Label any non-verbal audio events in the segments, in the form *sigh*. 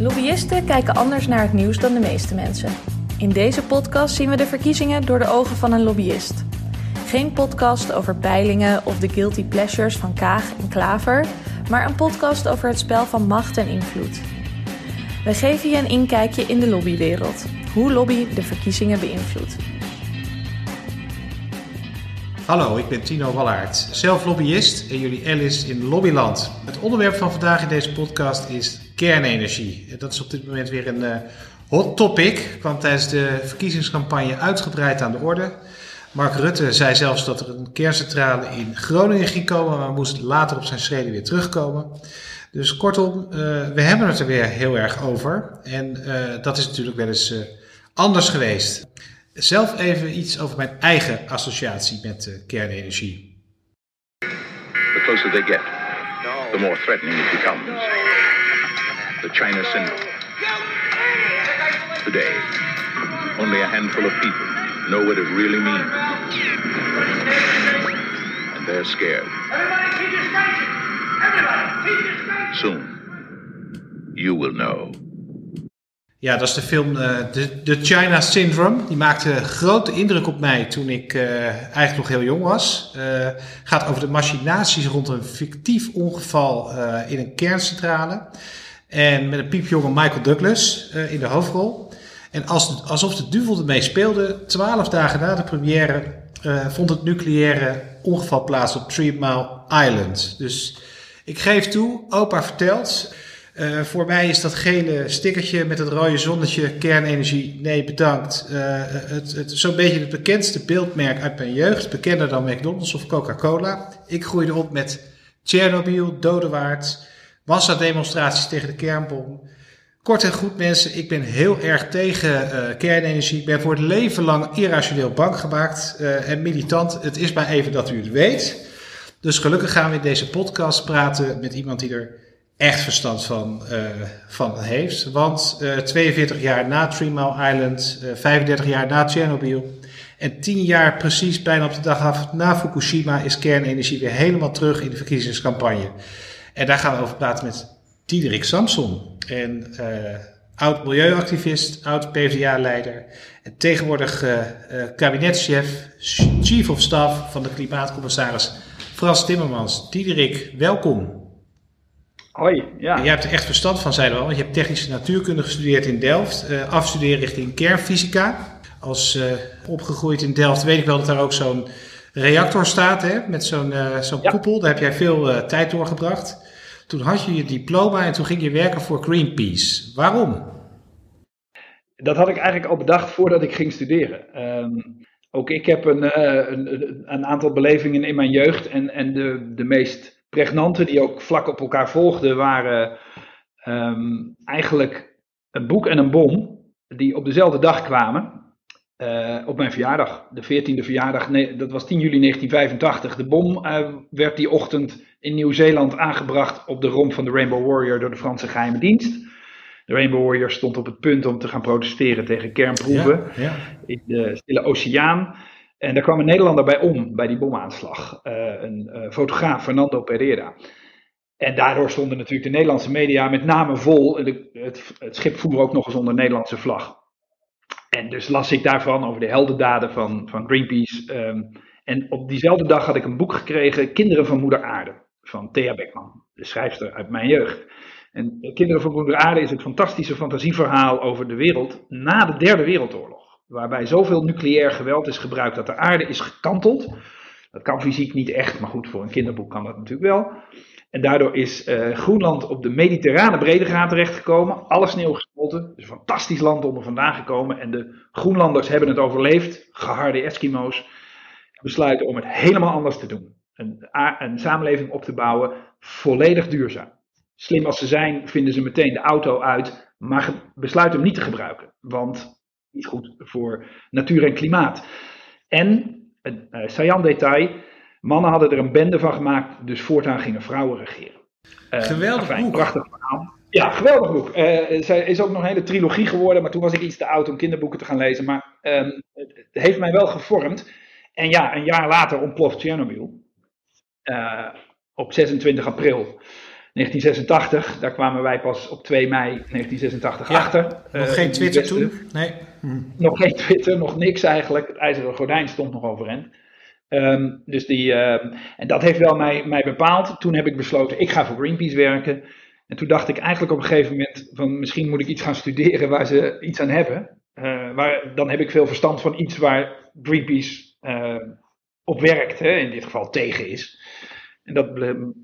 Lobbyisten kijken anders naar het nieuws dan de meeste mensen. In deze podcast zien we de verkiezingen door de ogen van een lobbyist. Geen podcast over peilingen of de guilty pleasures van Kaag en Klaver, maar een podcast over het spel van macht en invloed. We geven je een inkijkje in de lobbywereld, hoe lobby de verkiezingen beïnvloedt. Hallo, ik ben Tino Wallaert, zelf lobbyist en jullie Alice in Lobbyland. Het onderwerp van vandaag in deze podcast is kernenergie. Dat is op dit moment weer een uh, hot topic, kwam tijdens de verkiezingscampagne uitgebreid aan de orde. Mark Rutte zei zelfs dat er een kerncentrale in Groningen ging komen, maar moest later op zijn schreden weer terugkomen. Dus kortom, uh, we hebben het er weer heel erg over. En uh, dat is natuurlijk wel eens anders geweest. Zelf even iets over mijn eigen associatie met uh, kernenergie. The closer they get, the more threatening it becomes. The China syndrome. Today, only a handful of people know what it really means. And they're scared. Soon, you will know. Ja, dat is de film uh, de, de China Syndrome. Die maakte grote indruk op mij toen ik uh, eigenlijk nog heel jong was. Uh, gaat over de machinaties rond een fictief ongeval in een kerncentrale. En met een piepjonge Michael Douglas in de hoofdrol. En als, alsof de duivel ermee speelde, twaalf dagen na de première vond het nucleaire ongeval plaats op Three Mile Island. Dus ik geef toe, opa vertelt... Uh, voor mij is dat gele stickertje met het rode zonnetje kernenergie. Nee, bedankt. Het, het, Zo'n beetje het bekendste beeldmerk uit mijn jeugd. Bekender dan McDonald's of Coca-Cola. Ik groeide op met Tsjernobyl, Dodewaard, massademonstraties tegen de kernbom. Kort en goed mensen, ik ben heel erg tegen uh, kernenergie. Ik ben voor het leven lang irrationeel bang gemaakt en militant. Het is maar even dat u het weet. Dus gelukkig gaan we in deze podcast praten met iemand die er echt verstand van, uh, van heeft. Want uh, 42 jaar na Three Mile Island, uh, 35 jaar na Tsjernobyl en 10 jaar precies bijna op de dag af na Fukushima is kernenergie weer helemaal terug in de verkiezingscampagne. En daar gaan we over praten met Diederik Samson. En uh, oud milieuactivist, oud PvdA-leider en tegenwoordig kabinetschef, chief of staff van de klimaatcommissaris Frans Timmermans. Diederik, welkom. Hoi, ja. Jij hebt er echt verstand van, zeiden we al. Want je hebt technische natuurkunde gestudeerd in Delft. Uh, afstuderen richting kernfysica. Als uh, opgegroeid in Delft weet ik wel dat daar ook zo'n reactor staat. Hè, met zo'n uh, zo'n ja. koepel. Daar heb jij veel tijd doorgebracht. Toen had je je diploma en toen ging je werken voor Greenpeace. Waarom? Dat had ik eigenlijk al bedacht voordat ik ging studeren. Um, ook ik heb een, een, een, aantal belevingen in mijn jeugd. En, en de, de meest pregnante, die ook vlak op elkaar volgden, waren um, eigenlijk een boek en een bom, die op dezelfde dag kwamen. Uh, op mijn verjaardag, de 14e verjaardag, nee, dat was 10 juli 1985. De bom uh, werd die ochtend in Nieuw-Zeeland aangebracht op de romp van de Rainbow Warrior door de Franse geheime dienst. De Rainbow Warrior stond op het punt om te gaan protesteren tegen kernproeven ja, ja. in de Stille Oceaan. En daar kwam een Nederlander bij om, bij die bomaanslag. Uh, een uh, fotograaf, Fernando Pereira. En daardoor stonden natuurlijk de Nederlandse media met name vol. De, het, het, schip voer ook nog eens onder Nederlandse vlag. En dus las ik daarvan over de heldendaden van, van Greenpeace. Um, en op diezelfde dag had ik een boek gekregen, Kinderen van Moeder Aarde, van Thea Beckman, de schrijfster uit mijn jeugd. En Kinderen van Moeder Aarde is het fantastische fantasieverhaal over de wereld na de Derde Wereldoorlog waarbij zoveel nucleair geweld is gebruikt dat de aarde is gekanteld. Dat kan fysiek niet echt, maar goed, voor een kinderboek kan dat natuurlijk wel. En daardoor is uh, Groenland op de mediterrane breedtegraad terechtgekomen. Alle sneeuw gesmolten. Is een fantastisch land om er vandaan gekomen. En de Groenlanders hebben het overleefd, geharde Eskimo's. Besluiten om het helemaal anders te doen. Een, een samenleving op te bouwen, volledig duurzaam. Slim als ze zijn, vinden ze meteen de auto uit, maar besluiten hem niet te gebruiken. Want niet goed voor natuur en klimaat. En, een uh, saillant detail, mannen hadden er een bende van gemaakt, dus voortaan gingen vrouwen regeren. Uh, geweldig boek. Prachtig verhaal. Ja, geweldig boek. Uh, zij is ook nog een hele trilogie geworden, maar toen was ik iets te oud om kinderboeken te gaan lezen. Maar um, het heeft mij wel gevormd. En ja, een jaar later ontploft Chernobyl. Uh, op 26 april. 1986, daar kwamen wij pas op 2 mei 1986 Ja, achter. Nog Eh, geen in Twitter toen? Nee. Hm. Nog geen Twitter, nog niks eigenlijk. Het ijzeren gordijn stond nog overeind. Ehm, dus die, ehm, en dat heeft wel mij, mij bepaald. Toen heb ik besloten, ik ga voor Greenpeace werken. En toen dacht ik eigenlijk op een gegeven moment van misschien moet ik iets gaan studeren waar ze iets aan hebben. Eh, waar, dan heb ik veel verstand van iets waar Greenpeace eh, op werkt, hè, in dit geval tegen is. En dat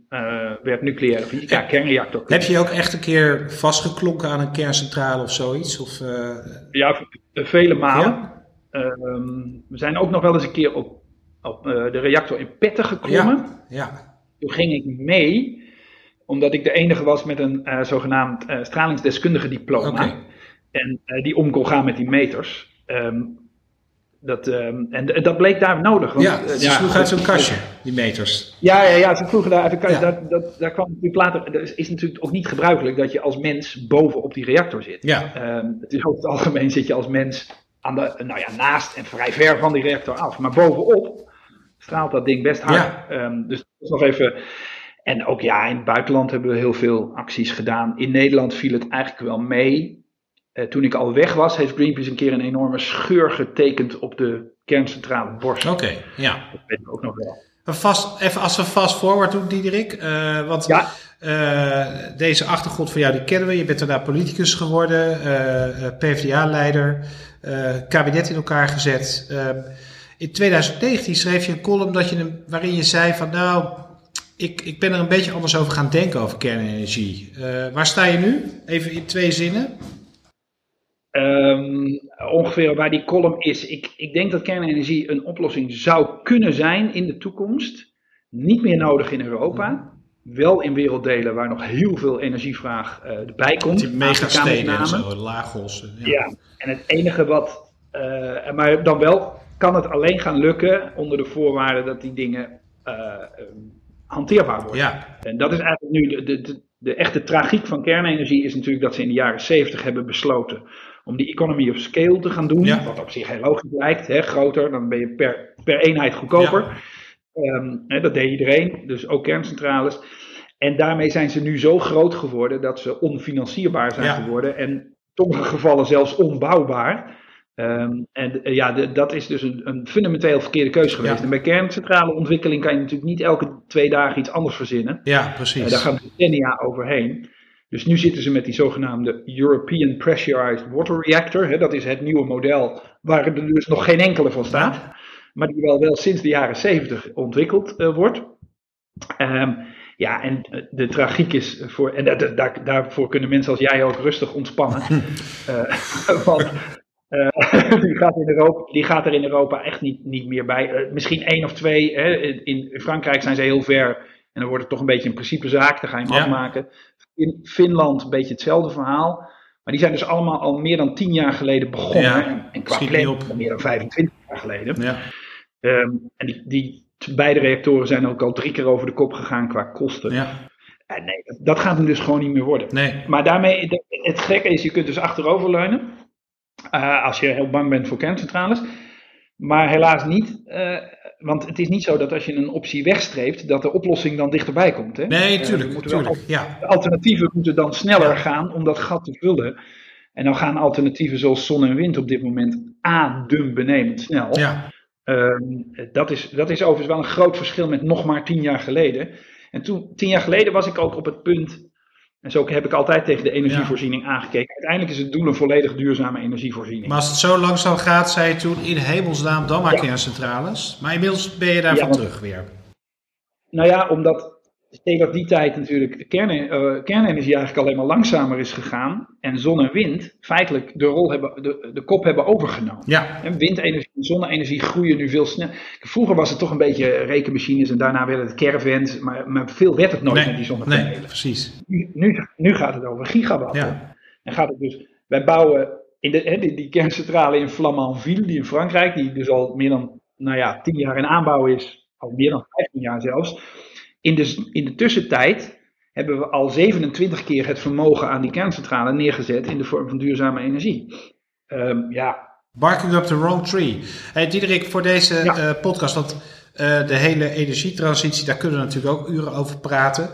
eh, werd nucleaire fysica, kernreactor. Heb je ook echt een keer vastgeklonken aan een kerncentrale of zoiets? Of, eh, Ja, vele malen. Ja? Ehm, we zijn ook nog wel eens een keer op, op eh, de reactor in Petten geklommen. ja, ja. Toen ging ik mee, omdat ik de enige was met een zogenaamd stralingsdeskundige diploma. Oké. En die om kon gaan met die meters. Ehm, dat, ehm, en, dat bleek daar nodig. Want, ja, eh, ze sloeg uit zo'n kastje, die meters. Ja, ja, ja, ze vroegen daar uit de kast. Ja. Dat, dat, daar kwam natuurlijk later. Dat is, is natuurlijk ook niet gebruikelijk dat je als mens bovenop die reactor zit. Ja, Ehm, het is over het algemeen zit je als mens aan de, nou ja, naast en vrij ver van die reactor af. Maar bovenop straalt dat ding best hard. Ja. Ehm, dus dat is nog even. En ook ja, in het buitenland hebben we heel veel acties gedaan. In Nederland viel het eigenlijk wel mee. Eh, toen ik al weg was, heeft Greenpeace een keer een enorme scheur getekend op de kerncentrale Borst. oké. ja. Dat weet ik ook nog wel. Vast, even als we fast forward doen, Diederik. eh, want Ja. eh, deze achtergrond van jou, die kennen we. Je bent daarna politicus geworden, PvdA-leider, kabinet in elkaar gezet. In 2019 schreef je een column dat je, hem- waarin je zei van nou, ik, ik ben er een beetje anders over gaan denken over kernenergie. Waar sta je nu? Even in twee zinnen. Ehm, ongeveer waar die column is. Ik, ik denk dat kernenergie een oplossing zou kunnen zijn in de toekomst. Niet meer nodig in Europa. Wel in werelddelen waar nog heel veel energievraag eh erbij komt. Die megasteden en zo, Lagos. Ja. Ja, en het enige wat. eh, maar dan wel kan het alleen gaan lukken onder de voorwaarde dat die dingen eh, eh, hanteerbaar worden. ja, En dat is eigenlijk nu de, de, de, de echte tragiek van kernenergie is natuurlijk dat ze in de jaren 70 hebben besloten om die economy of scale te gaan doen. Ja. Wat op zich heel logisch lijkt, hè, groter, dan ben je per, per eenheid goedkoper. Ehm, hè, dat deed iedereen, dus ook kerncentrales. En daarmee zijn ze nu zo groot geworden dat ze onfinancierbaar zijn Ja. geworden. En in sommige gevallen zelfs onbouwbaar. Ehm, en eh, ja, de- dat is dus een, een fundamenteel verkeerde keuze geweest. Ja. En bij kerncentrale ontwikkeling kan je natuurlijk niet elke twee dagen iets anders verzinnen. ja, precies. daar gaan decennia overheen. Dus nu zitten ze met die zogenaamde European Pressurized Water Reactor. Hè, dat is het nieuwe model waar er dus nog geen enkele van staat. Maar die wel, wel sinds de jaren 70 ontwikkeld eh, wordt. Ehm, ja, en eh, de tragiek is voor. En dat- daar, daarvoor kunnen mensen als jij ook rustig ontspannen. *laughs* Eh, *laughs* want eh, *laughs* die, gaat in Europa, die gaat er in Europa echt niet, niet meer bij. Eh, misschien één of twee. Hè. In, in Frankrijk zijn ze heel ver. En dan wordt het toch een beetje een principezaak. Dan ga je hem Ja. afmaken. In Finland een beetje hetzelfde verhaal. Maar die zijn dus allemaal al meer dan tien jaar geleden begonnen. Ja, en, qua schiet niet plan op. meer dan 25 jaar geleden. ja. Ehm, en die, die beide reactoren zijn ook al drie keer over de kop gegaan qua kosten. ja, En nee, dat, dat gaat hem dus gewoon niet meer worden. nee. Maar daarmee, het gekke is, je kunt dus achteroverleunen. eh, als je heel bang bent voor kerncentrales. Maar helaas niet. eh, want het is niet zo dat als je een optie wegstreept, dat de oplossing dan dichterbij komt. Hè? Nee, Eh, tuurlijk, tuurlijk. Ja, de alternatieven moeten dan sneller gaan om dat gat te vullen. En dan gaan alternatieven zoals zon en wind op dit moment adembenemend snel. ja. Ehm, dat, is, dat is overigens wel een groot verschil met nog maar tien jaar geleden. En toen, tien jaar geleden was ik ook op het punt, en zo heb ik altijd tegen de energievoorziening aangekeken. Uiteindelijk is het doel een volledig duurzame energievoorziening. Maar als het zo langzaam gaat, zei je toen in hemelsnaam dan maar Ja. kerncentrales. Maar inmiddels ben je daarvan Ja, terug weer. Nou ja, omdat tegen die tijd natuurlijk kerne, eh, kernenergie eigenlijk alleen maar langzamer is gegaan. En zon en wind feitelijk de, rol hebben, de, de kop hebben overgenomen. Ja, En windenergie en zonne-energie groeien nu veel sneller. Vroeger was het toch een beetje rekenmachines en daarna werden het caravans. Maar, maar veel werd het nooit met die zonnepanelen. nee, precies. Nu, nu, nu gaat het over gigawatt. Ja. En gaat het dus, wij bouwen in de, hè, die, die kerncentrale in Flamanville, die in Frankrijk, die dus al meer dan nou ja, 10 jaar in aanbouw is, al meer dan 15 jaar zelfs. In de, in de tussentijd hebben we al 27 keer het vermogen aan die kerncentrale neergezet in de vorm van duurzame energie. Ehm, ja, Barking up the wrong tree. Hey, Diederik, voor deze Ja. eh, podcast, want eh, de hele energietransitie, daar kunnen we natuurlijk ook uren over praten.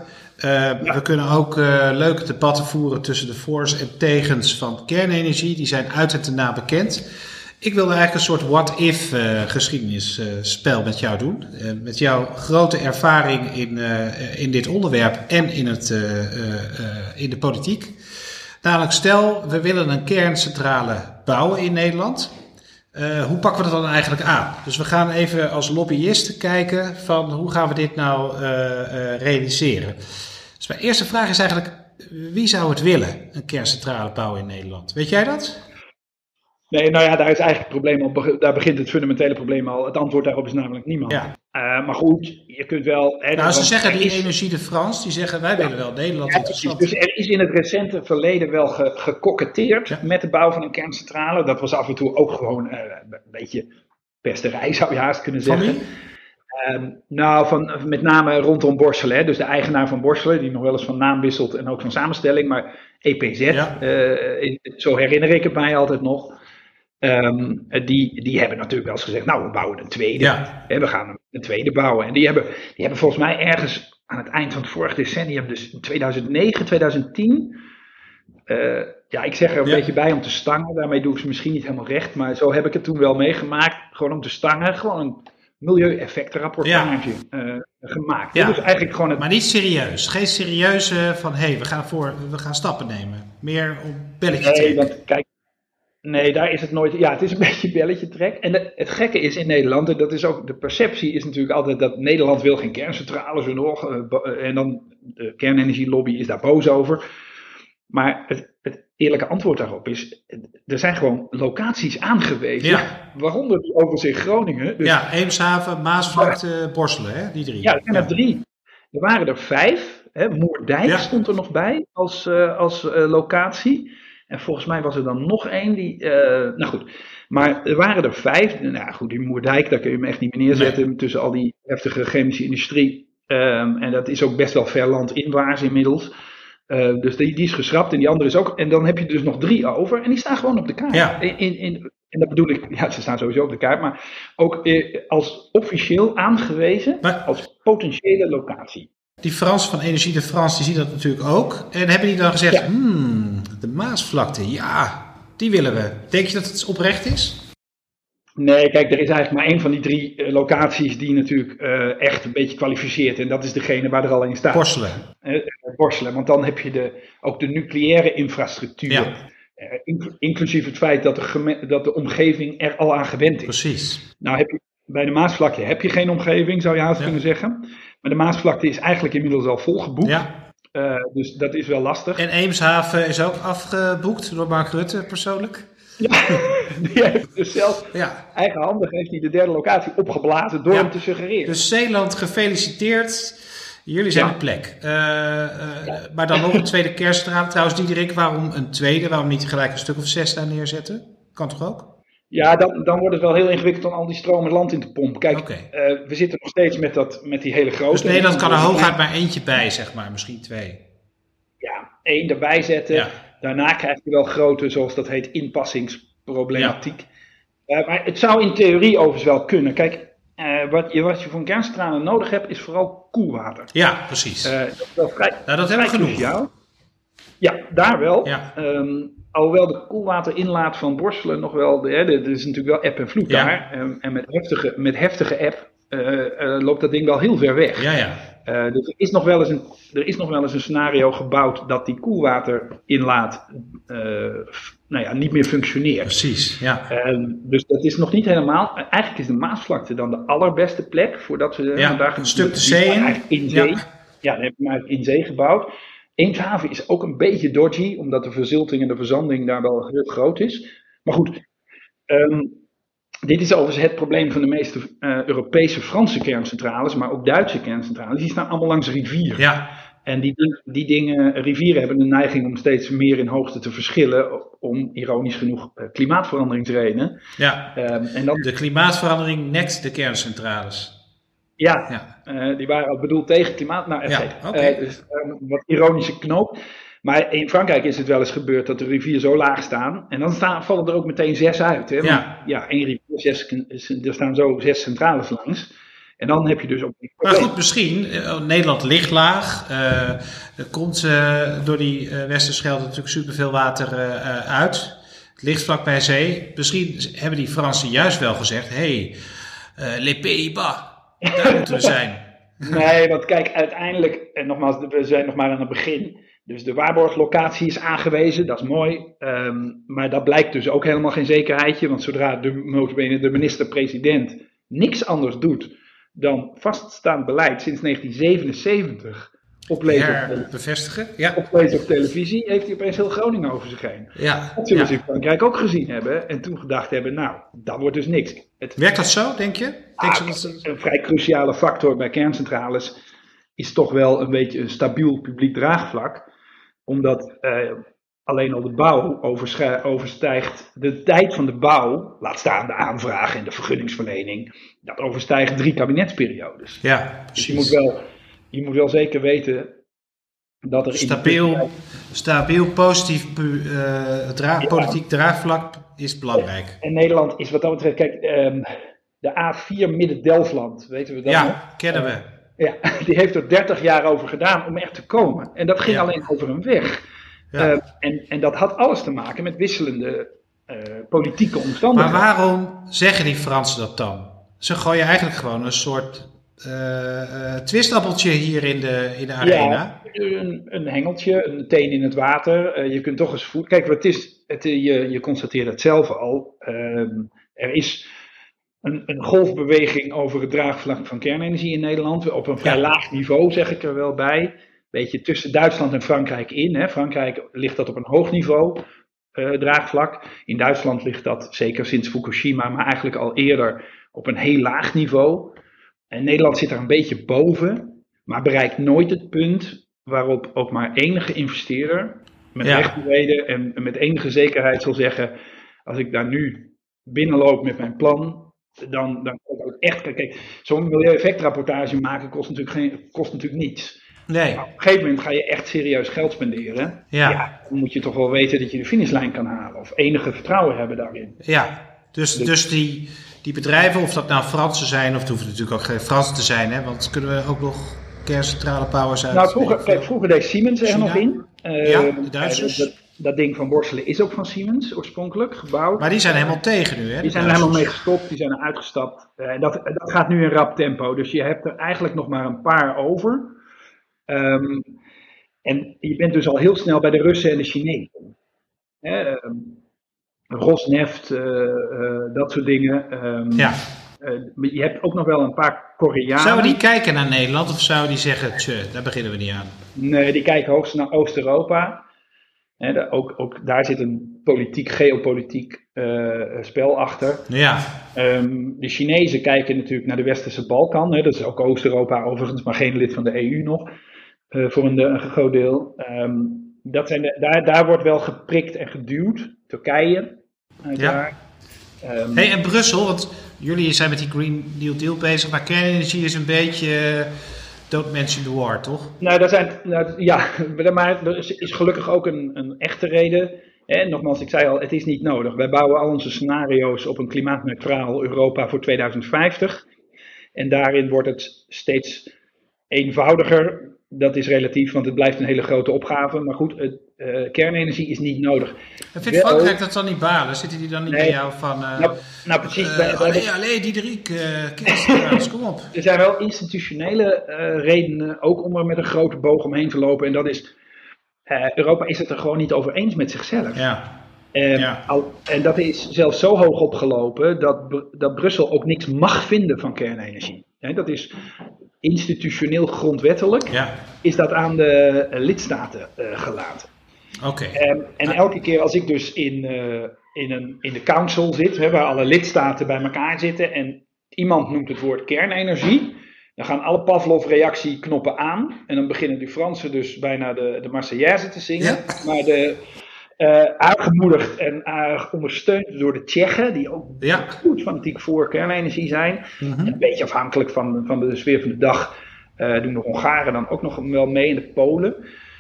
We kunnen ook leuke debatten voeren tussen de voor's en tegens van kernenergie. Die zijn uit en te na bekend. Ik wilde eigenlijk een soort what-if uh, geschiedenisspel met jou doen. Uh, met jouw grote ervaring in, in dit onderwerp en in, het, in de politiek. Namelijk, stel, we willen een kerncentrale bouwen in Nederland. hoe pakken we dat dan eigenlijk aan? Dus we gaan even als lobbyisten kijken van hoe gaan we dit nou realiseren. Dus mijn eerste vraag is eigenlijk, wie zou het willen, een kerncentrale bouwen in Nederland? Weet jij dat? Nee, nou ja, daar is eigenlijk het probleem al, daar begint het fundamentele probleem al. Het antwoord daarop is namelijk niemand. Ja. Uh, maar goed, je kunt wel. Hè, nou, ze zeggen die is, Energie de France, die zeggen wij ja, willen wel Nederland ja, interessant. Dus er is in het recente verleden wel ge, gekoketteerd ja. met de bouw van een kerncentrale. Dat was af en toe ook gewoon uh, een beetje pesterij, zou je haast kunnen zeggen. Um, nou, van, met name rondom Borselen. Hè. Dus de eigenaar van Borselen, die nog wel eens van naam wisselt en ook van samenstelling. Maar EPZ, ja. uh, zo herinner ik het mij altijd nog. Um, die, die hebben natuurlijk wel eens gezegd, nou we bouwen een tweede. Ja. we gaan een tweede bouwen. En die hebben, die hebben volgens mij ergens aan het eind van het vorige decennium, dus in 2009, 2010... Uh, ja, ik zeg er een ja. beetje bij om te stangen. Daarmee doe ik ze misschien niet helemaal recht. Maar zo heb ik het toen wel meegemaakt. Gewoon om te stangen. Gewoon een milieueffectenrapportage ja. uh, gemaakt. Ja. Dus eigenlijk gewoon het... Maar niet serieus. Geen serieuze van, hé, hey, we, gaan voor, we gaan stappen nemen. Meer op belletje Nee, want kijk, Nee, daar is het nooit. Ja, het is een *laughs* beetje belletje trek. En de, het gekke is in Nederland, en dat is ook de perceptie, is natuurlijk altijd dat Nederland wil geen kerncentrales en nog. Uh, en dan de kernenergielobby is daar boos over. Maar het, het, eerlijke antwoord daarop is: er zijn gewoon locaties aangewezen. Ja. Waaronder die overigens in Groningen. Dus, ja, Eemshaven, Maasvlakte, Borselen, hè? die drie. Ja, er zijn er drie. Er waren er vijf. Hè? Moerdijk ja. stond er nog bij als, uh, als uh, locatie. En volgens mij was er dan nog één die. Uh, nou goed. Maar er waren er vijf. Nou goed, die Moerdijk, daar kun je hem echt niet meer neerzetten. Nee. Tussen al die heftige chemische industrie. Um, en dat is ook best wel ver landinwaarts inmiddels. Uh, dus die, die, is geschrapt en die andere is ook. En dan heb je dus nog drie over. En die staan gewoon op de kaart. Ja. In, in, in, en dat bedoel ik, ja, ze staan sowieso op de kaart. Maar ook eh, als officieel aangewezen. Maar, als potentiële locatie. Die Frans van Energie de France, die zien dat natuurlijk ook. En hebben die dan gezegd, ja. hmm, de Maasvlakte, ja, die willen we. Denk je dat het oprecht is? Nee, kijk, er is eigenlijk maar één van die drie uh, locaties die natuurlijk uh, echt een beetje kwalificeert. En dat is degene waar er al in staat. Borselen. Uh, Borselen, want dan heb je de, ook de nucleaire infrastructuur. Ja. inclusief het feit dat de, dat de omgeving er al aan gewend is. Precies. Nou heb je, bij de Maasvlakte heb je geen omgeving, zou je haast ja. kunnen zeggen. Maar de Maasvlakte is eigenlijk inmiddels al volgeboekt. Ja. Uh, dus dat is wel lastig. En Eemshaven is ook afgeboekt door Mark Rutte persoonlijk? Ja, *laughs* die heeft dus zelf ja. eigenhandig heeft hij de derde locatie opgeblazen door ja. hem te suggereren. Dus Zeeland gefeliciteerd. Jullie zijn Ja. de plek. Uh, uh, maar dan nog een tweede kerncentrale. Trouwens, Diederik, waarom een tweede? Waarom niet gelijk een stuk of zes daar neerzetten? Kan toch ook? Ja, dan, dan wordt het wel heel ingewikkeld om al die stromen land in te pompen. Kijk, eh, we zitten nog steeds met, dat, met die hele grote. Dus Nederland kan er hooguit maar eentje bij, zeg maar. Misschien twee. Ja, één erbij zetten. Ja. Daarna krijg je wel grote, zoals dat heet, inpassingsproblematiek. Eh, maar het zou in theorie overigens wel kunnen. Kijk, eh, wat, je, wat je voor een kerncentrale nodig hebt, is vooral koelwater. Ja, precies. Dat is wel vrij, nou, dat hebben we genoeg. cruciaal. Ja, daar wel. Ja. Ehm, alhoewel de koelwaterinlaat van Borselen nog wel, hè, er is natuurlijk wel eb en vloed Ja. daar. Ehm, en met heftige, met heftige eb eh, eh, loopt dat ding wel heel ver weg. Ja, ja. Eh, dus er is, nog wel eens een, er is nog wel eens een scenario gebouwd dat die koelwaterinlaat f- nou ja, niet meer functioneert. Precies. Ja. Ehm, dus dat is nog niet helemaal. Eigenlijk is de Maasvlakte dan de allerbeste plek voordat we Ja, vandaag een stuk de zee in. zee. Ja. Ja, dan heb je hem eigenlijk in zee gebouwd. Eemshaven is ook een beetje dodgy, omdat de verzilting en de verzanding daar wel heel groot is. Maar goed, ehm, dit is overigens het probleem van de meeste eh, Europese Franse kerncentrales, maar ook Duitse kerncentrales. Die staan allemaal langs rivieren. Ja. En die, die dingen, rivieren hebben de neiging om steeds meer in hoogte te verschillen, om ironisch genoeg eh, klimaatveranderingsredenen. ja. Ehm, en dan, De klimaatverandering nekt de kerncentrales. Ja, Ja. Eh, die waren al bedoeld tegen klimaat. Nou, Ja, oké. Eh, dus eh, wat ironische knoop. Maar in Frankrijk is het wel eens gebeurd dat de rivieren zo laag staan. En dan staan, vallen er ook meteen zes uit. Hè? Want, Ja. ja, één rivier, zes, er staan zo zes centrales langs. En dan heb je dus ook. Maar goed, misschien. eh, Nederland ligt laag. er komt door die Westerschelde natuurlijk superveel water uit. Het ligt vlak bij zee. Misschien hebben die Fransen juist wel gezegd: hé, hey, les Pays-Bas, daar moeten zijn. Nee, want kijk, uiteindelijk, en nogmaals, we zijn nog maar aan het begin. Dus de waarborglocatie is aangewezen, dat is mooi. Ehm, maar dat blijkt dus ook helemaal geen zekerheidje. Want zodra de, de minister-president niks anders doet dan vaststaand beleid sinds 1977 oplezen, op, bevestigen. Ja, op televisie, heeft hij opeens heel Groningen over zich heen. ja. Dat zullen ze ja. in Frankrijk ook gezien hebben. En toen gedacht hebben, nou, dat wordt dus niks. Het Werkt dat zo, denk je? Denk Ah, dat ze- een vrij cruciale factor bij kerncentrales is toch wel een beetje een stabiel publiek draagvlak. Omdat eh, alleen al de bouw overstijgt, de tijd van de bouw, laat staan de aanvraag en de vergunningsverlening, dat overstijgt drie kabinetsperiodes. ja, Dus je moet wel, je moet wel zeker weten dat er in Stabiel, stabiel positief eh, dra- Ja. politiek draagvlak is belangrijk. En Nederland is wat dat betreft, kijk, ehm, de A4 Midden-Delfland, weten we dat nog? Ja, kennen we. Ja, *laughs* die heeft er 30 jaar over gedaan om echt te komen. En dat ging Ja. alleen over een weg. Ja. Eh, en, en dat had alles te maken met wisselende eh, politieke Maar omstandigheden. waarom zeggen die Fransen dat dan? Ze gooien eigenlijk gewoon een soort eh, eh, twistappeltje hier in de, in de arena. Ja, een, een hengeltje, een teen in het water. Eh, je kunt toch eens voelen. Kijk, wat is, het, je, je constateert het zelf al. Ehm, er is een, een golfbeweging over het draagvlak van kernenergie in Nederland. Op een vrij Ja. laag niveau, zeg ik er wel bij. Beetje tussen Duitsland en Frankrijk in. Hè. Frankrijk ligt dat op een hoog niveau, draagvlak. In Duitsland ligt dat zeker sinds Fukushima, maar eigenlijk al eerder op een heel laag niveau. En Nederland zit er een beetje boven, maar bereikt nooit het punt waarop ook maar enige investeerder met Ja. en met enige zekerheid zal zeggen: als ik daar nu binnenloop met mijn plan, dan, dan kan ik ook echt. Kijk, zo'n milieueffectrapportage maken kost natuurlijk, geen, kost natuurlijk niets. Nee, Maar op een gegeven moment ga je echt serieus geld spenderen. Ja. dan moet je toch wel weten dat je de finishlijn kan halen of enige vertrouwen hebben daarin. ja. Dus, dus die, die bedrijven, of dat nou Fransen zijn, of het hoeven natuurlijk ook geen Fransen te zijn, hè, want kunnen we ook nog kerncentrale powers uit. Nou, vroeger, kijk, vroeger deed Siemens er nog in. Eh, Ja, de Duitsers. Dat, dat ding van Borselen is ook van Siemens oorspronkelijk gebouwd. Maar die zijn helemaal tegen nu, hè? Die zijn er helemaal mee gestopt, die zijn er uitgestapt. Eh, dat, dat gaat nu in rap tempo. Dus je hebt er eigenlijk nog maar een paar over. Ehm, en je bent dus al heel snel bij de Russen en de Chinezen. Ehm, Rosneft, eh, eh, dat soort dingen. Ehm, Ja. eh, je hebt ook nog wel een paar Koreanen. Zouden die kijken naar Nederland of zouden die zeggen, tje, daar beginnen we niet aan? Nee, die kijken hoogst naar Oost-Europa. Ook, ook daar zit een politiek, geopolitiek spel achter. Ja, Ehm, de Chinezen kijken natuurlijk naar de Westerse Balkan. Hè, dat is ook Oost-Europa overigens, maar geen lid van de EU nog. voor een, groot deel. Ehm, dat zijn de, daar, daar wordt wel geprikt en geduwd. Turkije. Ja. daar. Ehm, hey, en Brussel, want jullie zijn met die Green New Deal bezig, maar kernenergie is een beetje eh, don't mention the war, toch? Nou, daar zijn, nou, ja, *laughs* maar er is, is gelukkig ook een, een echte reden. En nogmaals, ik zei al, het is niet nodig. Wij bouwen al onze scenario's op een klimaatneutraal Europa voor 2050. En daarin wordt het steeds eenvoudiger. Dat is relatief, want het blijft een hele grote opgave. Maar goed, het, eh, kernenergie is niet nodig. En vindt Frankrijk dat dan niet balen? Zitten die dan niet Nee. bij jou van... eh Nou, nou precies. wij- allee, allee, Diederik, kerncentrales, *laughs* kom op. Er zijn wel institutionele redenen, ook om er met een grote boog omheen te lopen. En dat is, Europa is het er gewoon niet over eens met zichzelf. Ja, En, Ja. al- en dat is zelfs zo hoog opgelopen dat, dat Brussel ook niks mag vinden van kernenergie. Dat is institutioneel grondwettelijk, ja, is dat aan de lidstaten eh, gelaten. Oké. En, en elke keer als ik dus in, eh, in, een, in de council zit, hè, waar alle lidstaten bij elkaar zitten en iemand noemt het woord kernenergie, dan gaan alle Pavlov-reactieknoppen aan. En dan beginnen die Fransen dus bijna de, de Marseillaise te zingen. Ja. Maar de, eh, aangemoedigd en uh, ondersteund door de Tsjechen, die ook Ja. goed fanatiek voor kernenergie zijn. Mhm. Een beetje afhankelijk van, van de sfeer van de dag doen de Hongaren dan ook nog wel mee in de Polen.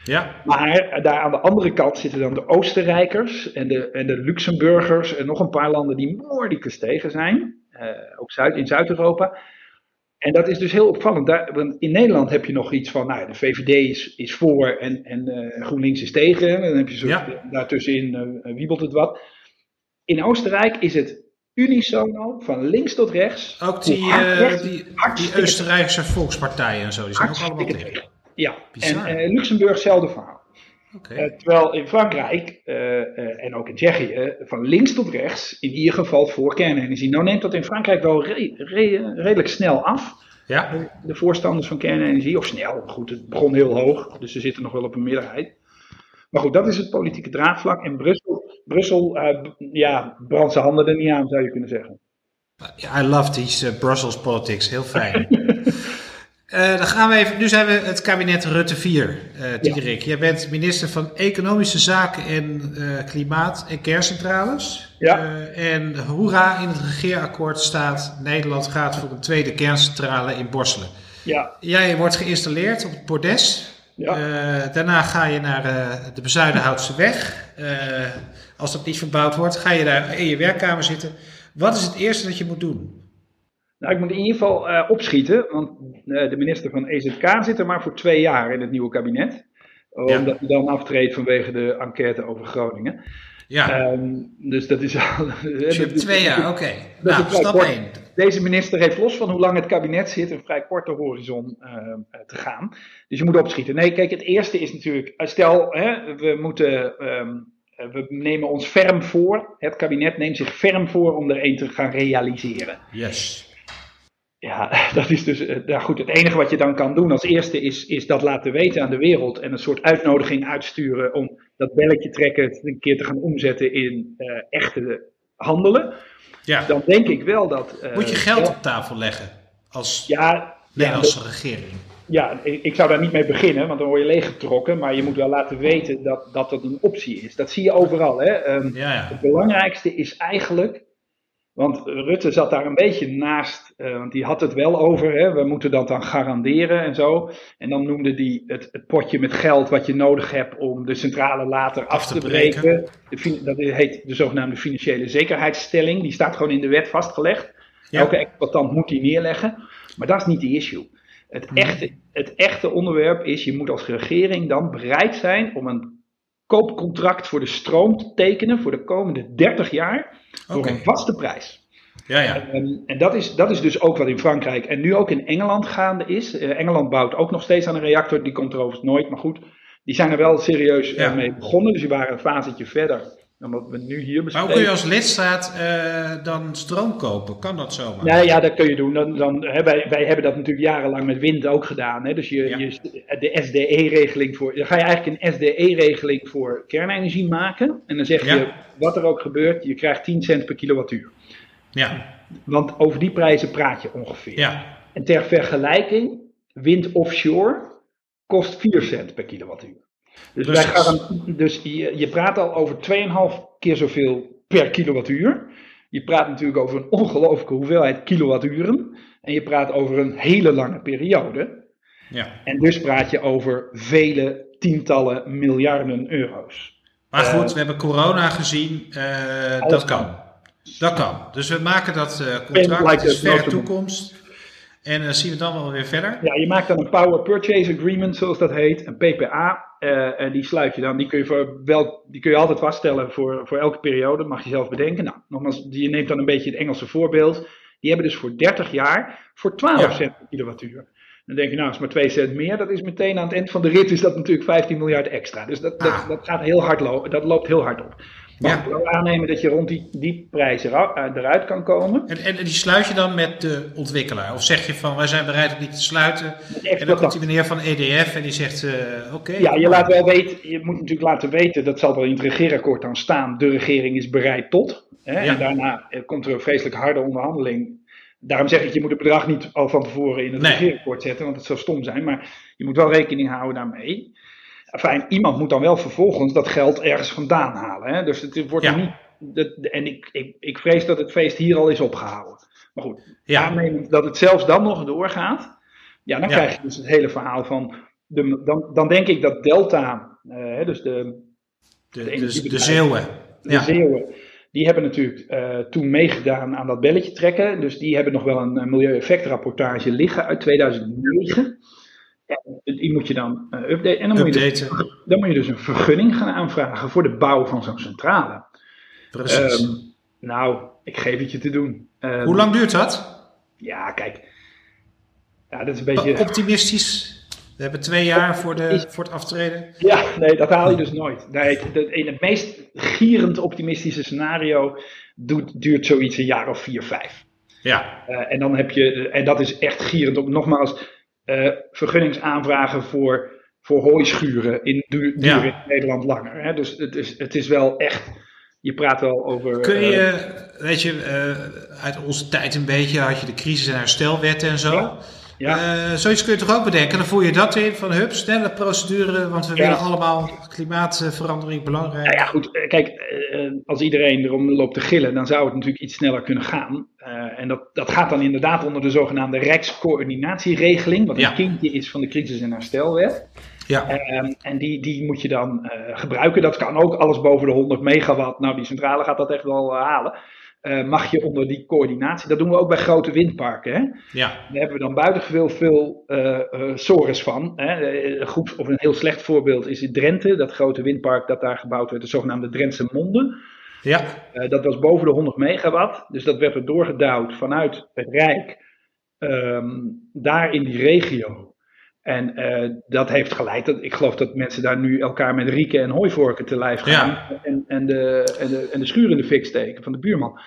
Ja, Maar daar aan de andere kant zitten dan de Oostenrijkers en de, en de Luxemburgers en nog een paar landen die moordicus tegen zijn. eh, ook Zuid, in Zuid-Europa. En dat is dus heel opvallend. Daar, want in Nederland heb je nog iets van, nou, de VVD is, is voor en, en uh, GroenLinks is tegen. En dan heb je zo, Ja. daartussenin uh, wiebelt het wat. In Oostenrijk is het unisono, van links tot rechts. Ook die, eh, rechts, die, die Oostenrijkse volkspartijen en zo, die zijn ook allemaal tegen. Ja, Bizar. en eh, Luxemburg, hetzelfde verhaal. Eh, terwijl in Frankrijk eh, en ook in Tsjechië van links tot rechts in ieder geval voor kernenergie. Nou neemt dat in Frankrijk wel re- re- redelijk snel af. Ja, De voorstanders van kernenergie, of snel, goed, het begon heel hoog, dus ze zitten nog wel op een meerderheid. Maar goed, dat is het politieke draagvlak. En Brussel, Brussel ja, brandt zijn handen er niet aan, zou je kunnen zeggen. I love these Brussels politics, heel fijn. *laughs* Eh, dan gaan we even, nu zijn we het kabinet Rutte 4, eh Diederik. Jij bent minister van Economische Zaken en eh, Klimaat en Kerncentrales. Ja. Eh, en hoera, in het regeerakkoord staat Nederland gaat voor een tweede kerncentrale in Borselen. Ja, Jij wordt geïnstalleerd op het bordes. Ja. Eh, daarna ga je naar eh, de Bezuidenhoutse weg. Eh, als dat niet verbouwd wordt, ga je daar in je werkkamer zitten. Wat is het eerste dat je moet doen? nou, ik moet in ieder geval eh, opschieten, want eh, de minister van EZK zit er maar voor twee jaar in het nieuwe kabinet. Omdat hij dan aftreedt vanwege de enquête over Groningen. Ja, Ehm, dus dat is al. *laughs* dus twee jaar, oké. Nou, stap kort- 1. Deze minister heeft los van hoe lang het kabinet zit een vrij korte horizon eh, eh, te gaan. Dus je moet opschieten. Nee, kijk, het eerste is natuurlijk, eh, stel, hè, we moeten, ehm, eh, we nemen ons ferm voor, het kabinet neemt zich ferm voor om er een te gaan realiseren. Yes. Ja, *laughs* dat is dus, nou goed, het enige wat je dan kan doen als eerste is, is dat laten weten aan de wereld en een soort uitnodiging uitsturen om dat belletje trekken een keer te gaan omzetten in eh, echte handelen. Ja. Dan denk ik wel dat... eh, Moet je geld op tafel leggen als Ja, ja, Nederlandse regering? Ja, ik zou daar niet mee beginnen, want dan word je leeggetrokken. Maar je moet wel laten weten dat dat, dat een optie is. Dat zie je overal. Hè? Ehm, Ja, ja. Het belangrijkste is eigenlijk. Want Rutte zat daar een beetje naast. eh, want die had het wel over. Hè? We moeten dat dan garanderen en zo. En dan noemde hij het, het potje met geld wat je nodig hebt om de centrale later af, Af te te breken. De dat heet de zogenaamde financiële zekerheidsstelling. Die staat gewoon in de wet vastgelegd. Ja. Elke exploitant moet die neerleggen. Maar dat is niet de issue. Het echte, het echte onderwerp is, je moet als regering dan bereid zijn om een koopcontract voor de stroom te tekenen voor de komende 30 jaar voor een vaste prijs. Ja, ja. En, en dat, is, dat is dus ook wat in Frankrijk en nu ook in Engeland gaande is. Eh, Engeland bouwt ook nog steeds aan een reactor, die komt er overigens nooit, maar goed. Die zijn er wel serieus eh, Ja. mee begonnen, dus die waren een fasetje verder dan wat we nu hier Maar hoe kun je als lidstaat eh, dan stroom kopen? Kan dat zomaar? Ja, ja, dat kun je doen. Dan, dan, hè, wij, wij hebben dat natuurlijk jarenlang met wind ook gedaan. Hè? Dus je, Ja. je, de SDE-regeling voor. Dan ga je eigenlijk een SDE-regeling voor kernenergie maken. En dan zeg Ja. je, wat er ook gebeurt, je krijgt 10 cent per kilowattuur. Ja, Want over die prijzen praat je ongeveer. ja. En ter vergelijking, wind offshore kost 4 cent per kilowattuur. Dus, wij Precies. gaan, dus je, je praat al over 2,5 keer zoveel per kilowattuur. Je praat natuurlijk over een ongelooflijke hoeveelheid kilowatturen. En je praat over een hele lange periode. ja. En dus praat je over vele tientallen miljarden euro's. Maar Eh, goed, we hebben corona gezien. eh, dat kan. kan. Dat kan. Dus we maken dat eh, contract. Het is a verre notable. toekomst. En dan zien we dan wel weer verder. Ja, je maakt dan een Power Purchase Agreement, zoals dat heet, een PPA. Eh, en die sluit je dan, die kun je, voor wel, die kun je altijd vaststellen voor, voor elke periode, mag je zelf bedenken. Nou, nogmaals, je neemt dan een beetje het Engelse voorbeeld. Die hebben dus voor 30 jaar voor 12 Ja. cent per kilowattuur. Dan denk je, nou, is maar 2 cent meer. Dat is meteen aan het eind van de rit is dat natuurlijk 15 miljard extra. Dus dat, dat, Ah. dat, gaat heel hard lopen, dat loopt heel hard op. Maar Ja. ik wil aannemen dat je rond die, die prijs eh, eruit kan komen. En, en, en die sluit je dan met de ontwikkelaar? Of zeg je van wij zijn bereid om die te sluiten? En dan komt die meneer van EDF en die zegt eh, oké. Ja, je laat wel weten, je moet natuurlijk laten weten, dat zal wel in het regeerakkoord dan staan, de regering is bereid tot. Hè, Ja. En daarna eh, komt er een vreselijk harde onderhandeling. Daarom zeg ik, je moet het bedrag niet al van tevoren in het Nee. regeerakkoord zetten, want het zou stom zijn. Maar je moet wel rekening houden daarmee. Enfin, iemand moet dan wel vervolgens dat geld ergens vandaan halen. Hè? Dus het wordt Ja. niet. Dat, en ik, ik, ik vrees dat het feest hier al is opgehouden. Maar goed, Ja. aannemend dat het zelfs dan nog doorgaat. Ja, dan Ja. krijg je dus het hele verhaal van. De, dan, dan denk ik dat Delta, eh, dus de, De, de de, de Zeeuwen. de Ja. Zeeuwen, die hebben natuurlijk eh, toen meegedaan aan dat belletje trekken. Dus die hebben nog wel een, een milieueffectrapportage liggen uit 2009. En die moet je dan uh, updaten. En dan moet, je dus, dan moet je dus een vergunning gaan aanvragen voor de bouw van zo'n centrale. Precies. Ehm, nou, ik geef het je te doen. Ehm, Hoe lang duurt dat? Ja, kijk. Ja, dat is een beetje... Optimistisch. We hebben twee jaar voor, de, voor het aftreden. Ja, nee, dat haal je dus nooit. Nee, in het meest gierend optimistische scenario doet, duurt zoiets een jaar of vier, vijf. Ja. Uh, en dan heb je, en dat is echt gierend. Nogmaals, uh, vergunningsaanvragen voor, voor hooischuren in, duur, ja. in Nederland langer. Hè? Dus het is, het is wel echt, je praat wel over... Kun je, uh, weet je, uit onze tijd een beetje had je de crisis- en herstelwet en zo. Ja. Ja. Zoiets kun je toch ook bedenken? Dan voer je dat in van hup, snelle procedure, want we ja. willen allemaal klimaatverandering belangrijk. Nou ja, goed. Kijk, als iedereen erom loopt te gillen, dan zou het natuurlijk iets sneller kunnen gaan. Uh, en dat, dat gaat dan inderdaad onder de zogenaamde Rijkscoördinatieregeling, wat een Ja. kindje is van de crisis- en herstelwet. Ja, Ehm, en die, die moet je dan eh, gebruiken. Dat kan ook alles boven de 100 megawatt. Nou, die centrale gaat dat echt wel eh, halen. Eh, mag je onder die coördinatie. Dat doen we ook bij grote windparken. Hè? ja, Daar hebben we dan buitengewoon veel eh eh, sores van. Hè? Eh, Een goed, of een heel slecht voorbeeld is in Drenthe. Dat grote windpark dat daar gebouwd werd. De zogenaamde Drentse Monde. Ja, Eh, dat was boven de 100 megawatt. Dus dat werd er doorgedouwd vanuit het Rijk. ehm, daar in die regio. En eh, dat heeft geleid. Dat, ik geloof dat mensen daar nu elkaar met rieken en hooivorken te lijf gaan. En, en, de, en, de, en de schuur in de fik steken van de buurman.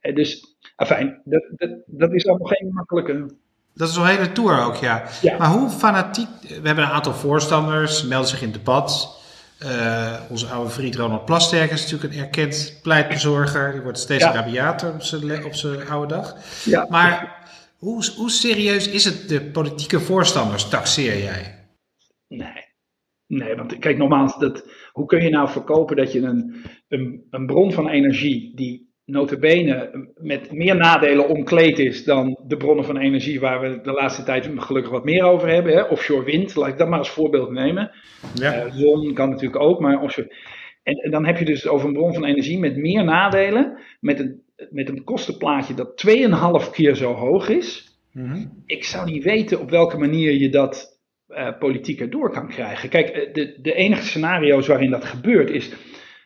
Eh, dus, afijn, dat, dat, dat is allemaal geen makkelijke. dat is een hele tour ook, ja. Ja. Maar hoe fanatiek, we hebben een aantal voorstanders, melden zich in het debat. Eh, onze oude vriend Ronald Plasterk is natuurlijk een erkend pleitbezorger. Die wordt steeds Ja. rabiater op zijn, le- op zijn oude dag. Ja, Maar hoe, hoe serieus is het de politieke voorstanders, taxeer jij? Nee. Nee, want kijk, nogmaals, dat, hoe kun je nou verkopen dat je een, een, een bron van energie die notabene met meer nadelen omkleed is dan de bronnen van energie waar we de laatste tijd gelukkig wat meer over hebben. Hè? Offshore wind, laat ik dat maar als voorbeeld nemen. Ja, Eh, zon kan natuurlijk ook, maar offshore. En, en dan heb je dus over een bron van energie met meer nadelen, met een, met een kostenplaatje dat 2,5 keer zo hoog is Mhm. ik zou niet weten op welke manier je dat eh politiek erdoor kan krijgen. Kijk, eh, de, de enige scenario's waarin dat gebeurt is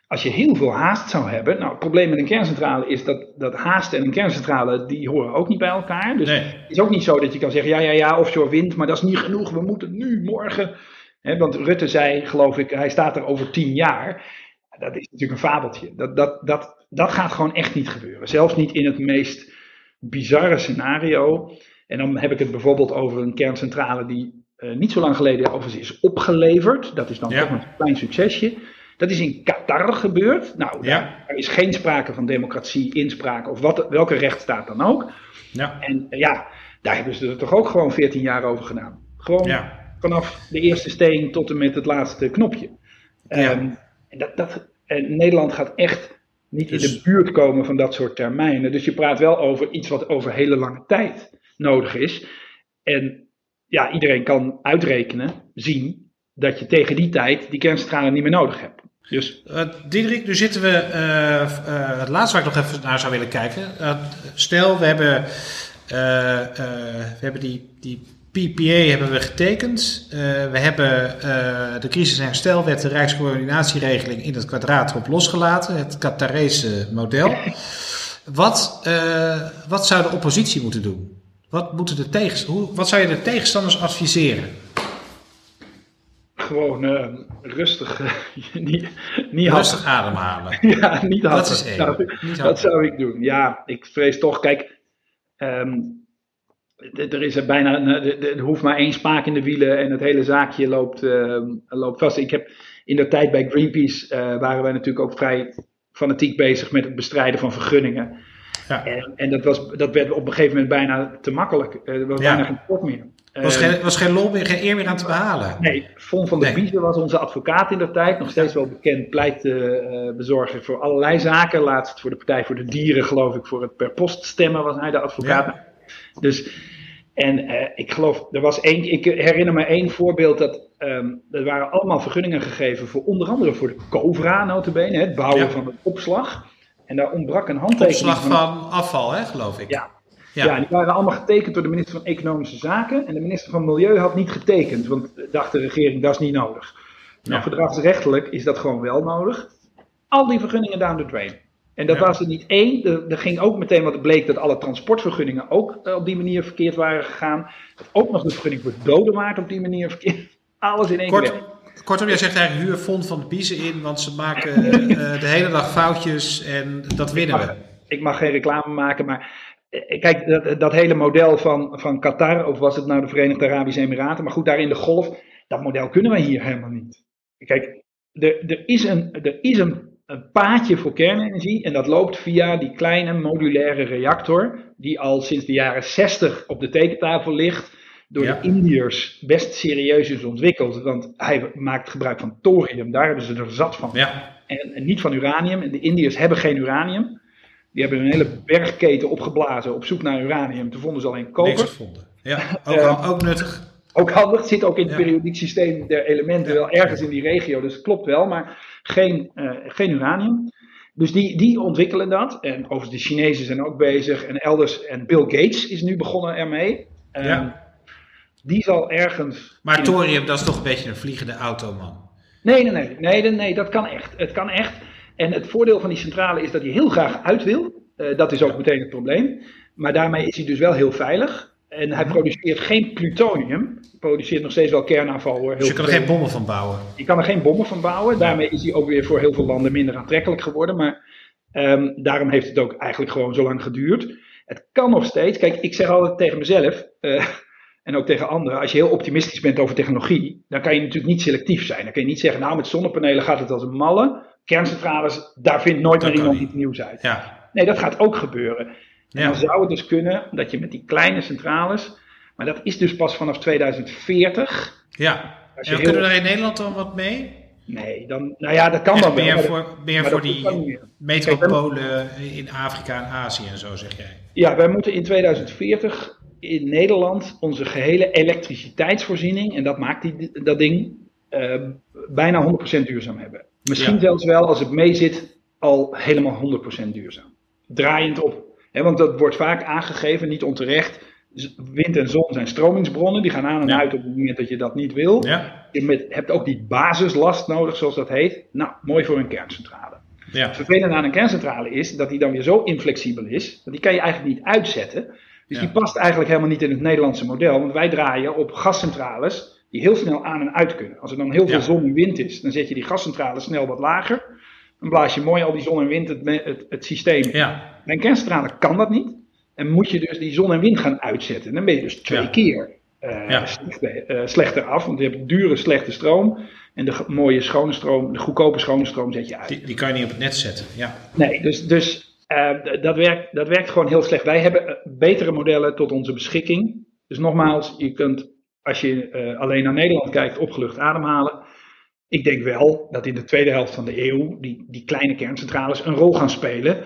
als je heel veel haast zou hebben. Nou, het probleem met een kerncentrale is dat, dat haast en een kerncentrale, die horen ook niet bij elkaar. Dus Nee. het is ook niet zo dat je kan zeggen, ja, ja, ja, offshore wind, maar dat is niet genoeg, we moeten nu, morgen. Hè, want Rutte zei, geloof ik, hij staat er over tien jaar. Dat is natuurlijk een fabeltje. Dat, dat, dat, dat gaat gewoon echt niet gebeuren. Zelfs niet in het meest bizarre scenario. En dan heb ik het bijvoorbeeld over een kerncentrale die eh, niet zo lang geleden overigens is opgeleverd. Dat is dan Ja. toch een klein succesje. Dat is in Qatar gebeurd. Nou, Ja. daar, daar is geen sprake van democratie, inspraak of wat, welke rechtsstaat dan ook. Ja, En eh, ja, daar hebben ze er toch ook gewoon 14 jaar over gedaan. Gewoon ja, vanaf de eerste steen tot en met het laatste knopje. Ja. Ehm, en dat, dat, en Nederland gaat echt niet in Dus- de buurt komen van dat soort termijnen. Dus je praat wel over iets wat over hele lange tijd nodig is. En ja, iedereen kan uitrekenen, zien, dat je tegen die tijd die kerncentrale niet meer nodig hebt. Dus Uh, Diederik, nu zitten we. eh, eh, het laatste waar ik nog even naar zou willen kijken. Stel, we hebben, we hebben die, die PPA hebben we getekend. We hebben de crisis- en de Rijkscoördinatieregeling, in het kwadraat erop losgelaten. Het Qatarese model. Wat, wat zou de oppositie moeten doen? Wat, moeten de tegens, hoe, wat zou je de tegenstanders adviseren? Gewoon uh, rustig, *laughs* uh, niet, niet rustig ademhalen. *laughs* ja, niet happen. Dat is één. Nou, niet dat zou ik doen. Ja, ik vrees toch. Kijk, um, er is er bijna, er hoeft maar één spaak in de wielen en het hele zaakje loopt, uh, loopt vast. Ik heb in de tijd bij Greenpeace uh, waren wij natuurlijk ook vrij fanatiek bezig met het bestrijden van vergunningen. Ja. En, en dat, was, dat werd op een gegeven moment bijna te makkelijk. Er was Ja. bijna geen sport meer. Er was, geen, was geen lol meer, geen eer meer aan te behalen. Nee, Von van der Nee. Biezen was onze advocaat in de tijd. Nog steeds wel bekend pleitbezorger voor allerlei zaken. Laatst voor de Partij voor de Dieren, geloof ik, voor het per post stemmen was hij de advocaat. Dus, en eh, ik geloof, er was één, ik herinner me één voorbeeld dat ehm, er waren allemaal vergunningen gegeven voor onder andere voor de Covra notabene, het bouwen Ja. van de opslag. En daar ontbrak een handtekening. Opslag van afval, hè, geloof ik. Ja. Ja. ja, die waren allemaal getekend door de minister van Economische Zaken. En de minister van Milieu had niet getekend, want dacht de regering, dat is niet nodig. Nou, Ja. verdragsrechtelijk is dat gewoon wel nodig. Al die vergunningen down the drain. En dat Ja. was er niet één. Er, er ging ook meteen, want het bleek dat alle transportvergunningen ook eh, op die manier verkeerd waren gegaan. Dat ook nog de vergunning voor dodenwaard op die manier verkeerd. *laughs* Alles in één Kort, keer. kortom, jij zegt eigenlijk huur Fond van de Biezen in, want ze maken *laughs* eh, de hele dag foutjes en dat winnen we. Ik mag geen reclame maken, maar eh, kijk, dat, dat hele model van, van Qatar, of was het nou de Verenigde Arabische Emiraten, maar goed, daar in de golf, dat model kunnen wij hier helemaal niet. Kijk, er, er is, een, er is een, een paadje voor kernenergie en dat loopt via die kleine modulaire reactor, die al sinds de jaren 60 op de tekentafel ligt, door Ja. de Indiërs best serieus is ontwikkeld, want hij maakt gebruik van thorium, daar hebben ze er zat van Ja, en, en niet van uranium. En de Indiërs hebben geen uranium. Die hebben een hele bergketen opgeblazen op zoek naar uranium. Toen vonden ze alleen niks koper. gevonden. Ja, ook, Eh, ook nuttig. Ook handig, zit ook in het Ja. periodiek systeem der elementen wel ergens in die regio. Dus het klopt wel, maar geen, eh, geen uranium. Dus die, die ontwikkelen dat. En overigens de Chinezen zijn ook bezig. En elders, en Bill Gates is nu begonnen ermee. Ehm, Ja. Die zal ergens... Maar thorium, dat is toch een beetje een vliegende auto, man. Nee, nee, nee, nee, nee, nee, dat kan echt. Het kan echt. En het voordeel van die centrale is dat hij heel graag uit wil. Eh, dat is ook meteen het probleem. Maar daarmee is hij dus wel heel veilig. En Mhm. hij produceert geen plutonium. Hij produceert nog steeds wel kernafval hoor. Heel Dus je kan er geen bommen van bouwen. Je kan er geen bommen van bouwen. Daarmee is hij ook weer voor heel veel landen minder aantrekkelijk geworden. Maar ehm, daarom heeft het ook eigenlijk gewoon zo lang geduurd. Het kan nog steeds. Kijk, ik zeg altijd tegen mezelf. eh, en ook tegen anderen. Als je heel optimistisch bent over technologie. Dan kan je natuurlijk niet selectief zijn. Dan kun je niet zeggen. Nou, met zonnepanelen gaat het als een malle. Kerncentrales, daar vindt nooit Dat meer iemand iets nieuws uit. Ja, Nee, dat gaat ook gebeuren. En Ja. dan zou het dus kunnen dat je met die kleine centrales. Maar dat is dus pas vanaf 2040. ja. Als En kunnen we daar in Nederland dan wat mee? Nee, dan, nou ja, dat kan Echt dan wel. meer dat- voor, meer voor die metropolen in Afrika en Azië en zo, zeg jij. Ja, wij moeten in 2040 in Nederland onze gehele elektriciteitsvoorziening, en dat maakt die, dat ding, eh, bijna 100% duurzaam hebben. Misschien Ja. zelfs wel, als het mee zit, al helemaal 100% duurzaam. Draaiend op. Want dat wordt vaak aangegeven, niet onterecht. Wind en zon zijn stromingsbronnen, die gaan aan en Ja. uit op het moment dat je dat niet wil. Ja, Je met- hebt ook die basislast nodig, zoals dat heet. Nou, mooi voor een kerncentrale. ja. Het vervelende aan een kerncentrale is dat die dan weer zo inflexibel is, dat die kan je eigenlijk niet uitzetten. Dus die past eigenlijk helemaal niet in het Nederlandse model, want wij draaien op gascentrales die heel snel aan en uit kunnen. Als er dan heel veel Ja. zon en wind is, dan zet je die gascentrale snel wat lager. Dan blaas je mooi al die zon en wind het, het, het systeem. ja. Bij een kerncentrale kan dat niet. En moet je dus die zon en wind gaan uitzetten. Dan ben je dus twee Ja. keer Ja. slechter, slechter af, want je hebt dure, slechte stroom. En de mooie schone stroom, de goedkope schone stroom zet je uit. Die, die kan je niet op het net zetten. Ja, Nee, dus, dus eh, dat, werkt, dat werkt gewoon heel slecht. Wij hebben betere modellen tot onze beschikking. Dus nogmaals, je kunt, als je eh, alleen naar Nederland kijkt, opgelucht ademhalen. Ik denk wel dat in de tweede helft van de eeuw die, die kleine kerncentrales een rol gaan spelen.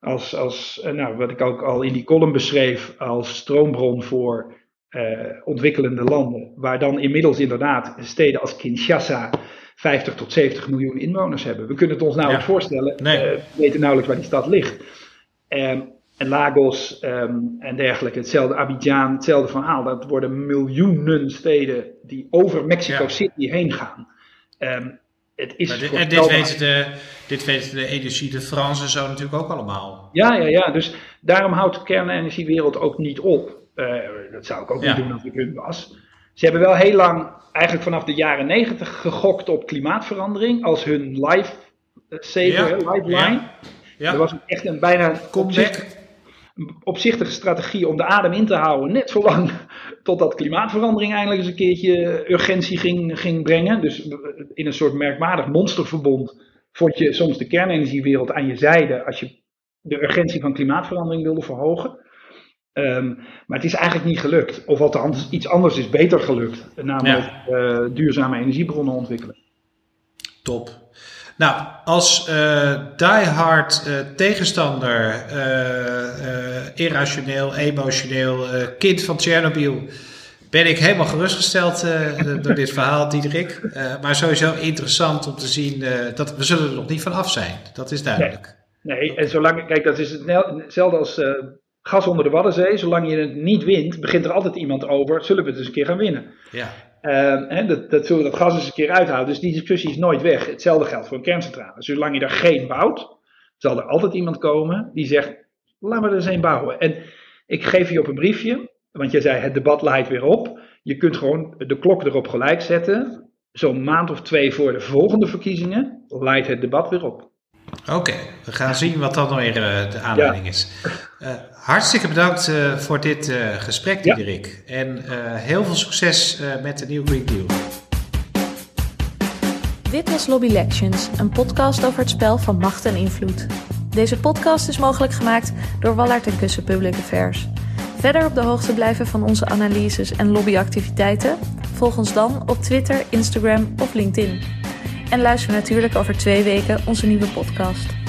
Als, als eh, nou, wat ik ook al in die column beschreef, als stroombron voor eh, ontwikkelende landen. Waar dan inmiddels inderdaad steden als Kinshasa 50 tot 70 miljoen inwoners hebben. We kunnen het ons nauwelijks Ja. voorstellen. Nee. We weten nauwelijks waar die stad ligt. En Lagos ehm, en dergelijke, hetzelfde Abidjan, hetzelfde verhaal. Dat worden miljoenen steden die over Mexico Ja. City heen gaan. Ehm, het is maar dit, en dit weten, de, dit weten de Energie de France en zo natuurlijk ook allemaal. Ja, ja, ja. Dus daarom houdt de kernenergiewereld ook niet op. Eh, dat zou ik ook Ja. niet doen als ik hun was. Ze hebben wel heel lang, eigenlijk vanaf de jaren negentig, gegokt op klimaatverandering als hun life saver, Ja, lifeline. ja. Er was echt een bijna comeback. Opzichtige, een opzichtige strategie om de adem in te houden, net zolang totdat klimaatverandering eindelijk eens een keertje urgentie ging, ging brengen. Dus in een soort merkwaardig monsterverbond vond je soms de kernenergiewereld aan je zijde als je de urgentie van klimaatverandering wilde verhogen. Ehm, maar het is eigenlijk niet gelukt. Of althans, iets anders is beter gelukt. Namelijk eh, duurzame energiebronnen ontwikkelen. Top. Nou, als eh diehard eh, tegenstander, eh, irrationeel, emotioneel, kind van Tsjernobyl, ben ik helemaal gerustgesteld *laughs* door dit verhaal, Diederik. Maar sowieso interessant om te zien, dat we zullen er nog niet van af zijn. Dat is duidelijk. Nee, en zolang, kijk, dat is hetzelfde als gas onder de Waddenzee. Zolang je het niet wint, begint er altijd iemand over, zullen we het eens een keer gaan winnen. Ja. Uh, dat, dat zullen we dat gas eens een keer uithouden. Dus die discussie is nooit weg. Hetzelfde geldt voor een kerncentrale. Zolang je er geen bouwt, zal er altijd iemand komen die zegt, laat me er eens een bouwen. En ik geef je op een briefje, want jij zei het debat leidt weer op. Je kunt gewoon de klok erop gelijk zetten. Zo'n maand of twee voor de volgende verkiezingen leidt het debat weer op. Oké, we gaan zien wat dan weer uh, de aanleiding is. Uh, hartstikke bedankt uh, voor dit gesprek, Diederik. Ja. En heel veel succes met de nieuwe Green Deal. Dit was Lobby Elections, een podcast over het spel van macht en invloed. Deze podcast is mogelijk gemaakt door Wallard en Kussen Public Affairs. Verder op de hoogte blijven van onze analyses en lobbyactiviteiten? Volg ons dan op Twitter, Instagram of LinkedIn. En luister natuurlijk over twee weken onze nieuwe podcast.